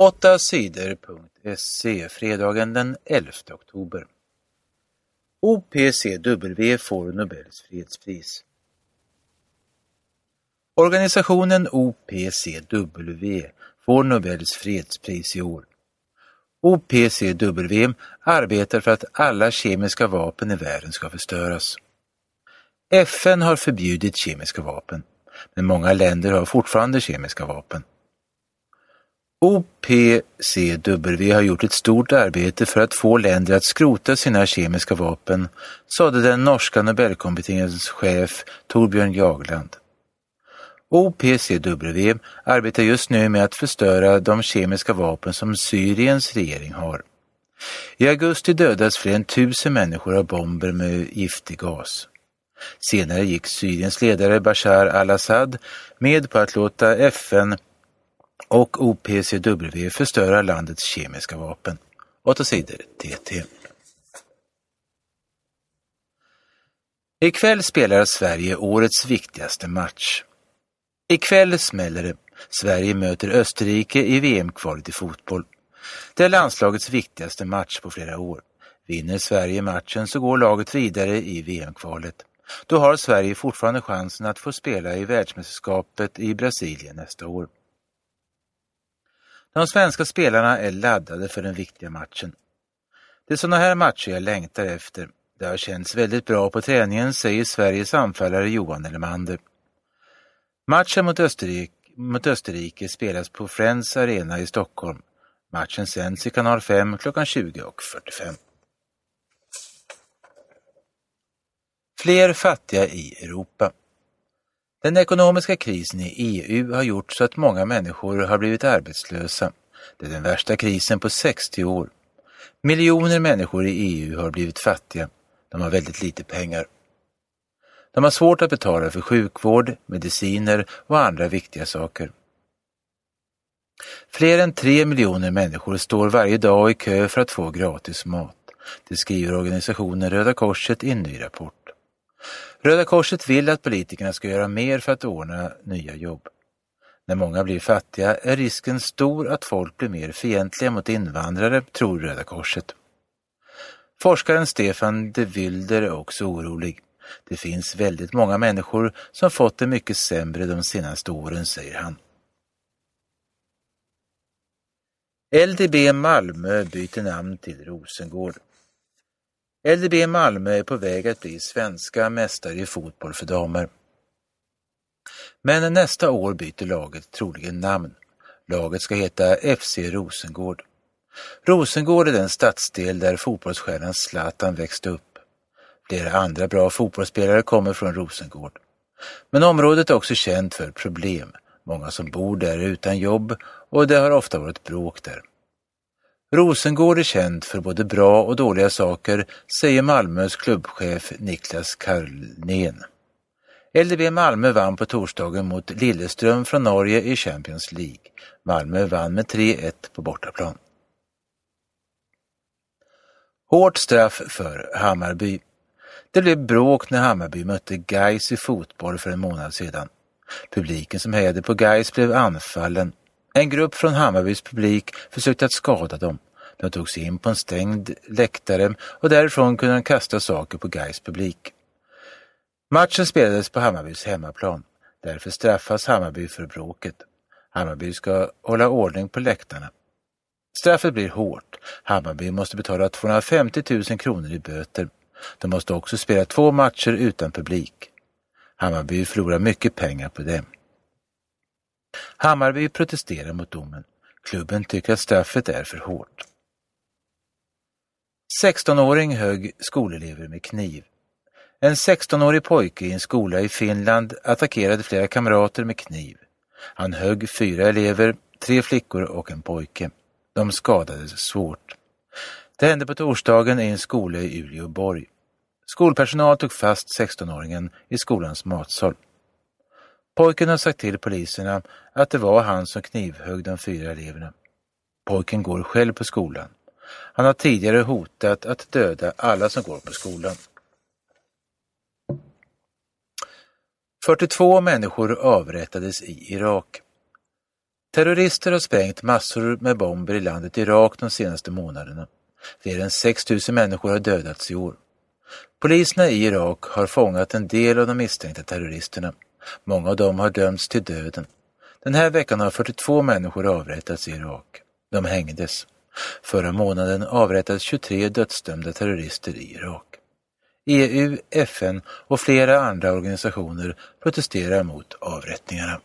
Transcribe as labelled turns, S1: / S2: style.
S1: 8 sidor.se fredagen den 11 oktober. OPCW får Nobels fredspris. Organisationen OPCW får Nobels fredspris i år. OPCW arbetar för att alla kemiska vapen i världen ska förstöras. FN har förbjudit kemiska vapen, men många länder har fortfarande kemiska vapen. OPCW har gjort ett stort arbete för att få länder att skrota sina kemiska vapen, sade den norska Nobelkommitténs chef Torbjörn Jagland. OPCW arbetar just nu med att förstöra de kemiska vapen som Syriens regering har. I augusti dödades fler än tusen människor av bomber med giftig gas. Senare gick Syriens ledare Bashar al-Assad med på att låta FN och OPCW förstöra landets kemiska vapen. 8 sidor TT. Ikväll spelar Sverige årets viktigaste match. Ikväll smäller det. Sverige möter Österrike i VM-kvalet i fotboll. Det är landslagets viktigaste match på flera år. Vinner Sverige matchen så går laget vidare i VM-kvalet. Då har Sverige fortfarande chansen att få spela i världsmästerskapet i Brasilien nästa år. De svenska spelarna är laddade för den viktiga matchen. Det är sådana här matcher jag längtar efter. Det har känts väldigt bra på träningen, säger Sveriges anfallare Johan Elmander. Matchen mot Österrike, mot Österrike spelas på Friends Arena i Stockholm. Matchen sänds i kanal 5 klockan 20.45. Fler fattiga i Europa. Den ekonomiska krisen i EU har gjort så att många människor har blivit arbetslösa. Det är den värsta krisen på 60 år. Miljoner människor i EU har blivit fattiga. De har väldigt lite pengar. De har svårt att betala för sjukvård, mediciner och andra viktiga saker. Fler än tre miljoner människor står varje dag i kö för att få gratis mat. Det skriver organisationen Röda Korset i en ny rapport. Röda Korset vill att politikerna ska göra mer för att ordna nya jobb. När många blir fattiga är risken stor att folk blir mer fientliga mot invandrare, tror Röda Korset. Forskaren Stefan de Wilder är också orolig. Det finns väldigt många människor som fått det mycket sämre de senaste åren, säger han. LDB Malmö byter namn till Rosengård. LDB Malmö är på väg att bli svenska mästare i fotboll för damer. Men nästa år byter laget troligen namn. Laget ska heta FC Rosengård. Rosengård är den stadsdel där fotbollsstjärnan Zlatan växte upp. Flera andra bra fotbollsspelare kommer från Rosengård. Men området är också känt för problem. Många som bor där är utan jobb och det har ofta varit bråk där. Rosengård är känd för både bra och dåliga saker, säger Malmös klubbchef Niklas Karlnén. LDB Malmö vann på torsdagen mot Lilleström från Norge i Champions League. Malmö vann med 3-1 på bortaplan. Hårt straff för Hammarby. Det blev bråk när Hammarby mötte Gais i fotboll för en månad sedan. Publiken som hejade på Gais blev anfallen. En grupp från Hammarbys publik försökte att skada dem. De tog sig in på en stängd läktare och därifrån kunde de kasta saker på Gais publik. Matchen spelades på Hammarbys hemmaplan. Därför straffas Hammarby för bråket. Hammarby ska hålla ordning på läktarna. Straffet blir hårt. Hammarby måste betala 250 000 kronor i böter. De måste också spela två matcher utan publik. Hammarby förlorar mycket pengar på det. Hammarby protesterar mot domen. Klubben tycker att straffet är för hårt. 16-åring högg skolelever med kniv. En 16-årig pojke i en skola i Finland attackerade flera kamrater med kniv. Han högg fyra elever, tre flickor och en pojke. De skadades svårt. Det hände på torsdagen i en skola i Uleåborg. Skolpersonal tog fast 16-åringen i skolans matsal. Pojken har sagt till poliserna att det var han som knivhögg de fyra eleverna. Pojken går själv på skolan. Han har tidigare hotat att döda alla som går på skolan. 42 människor avrättades i Irak. Terrorister har sprängt massor med bomber i landet Irak de senaste månaderna. Fler än 6 000 människor har dödats i år. Poliserna i Irak har fångat en del av de misstänkta terroristerna. Många av dem har dömts till döden. Den här veckan har 42 människor avrättats i Irak. De hängdes. Förra månaden avrättades 23 dödsdömda terrorister i Irak. EU, FN och flera andra organisationer protesterar mot avrättningarna.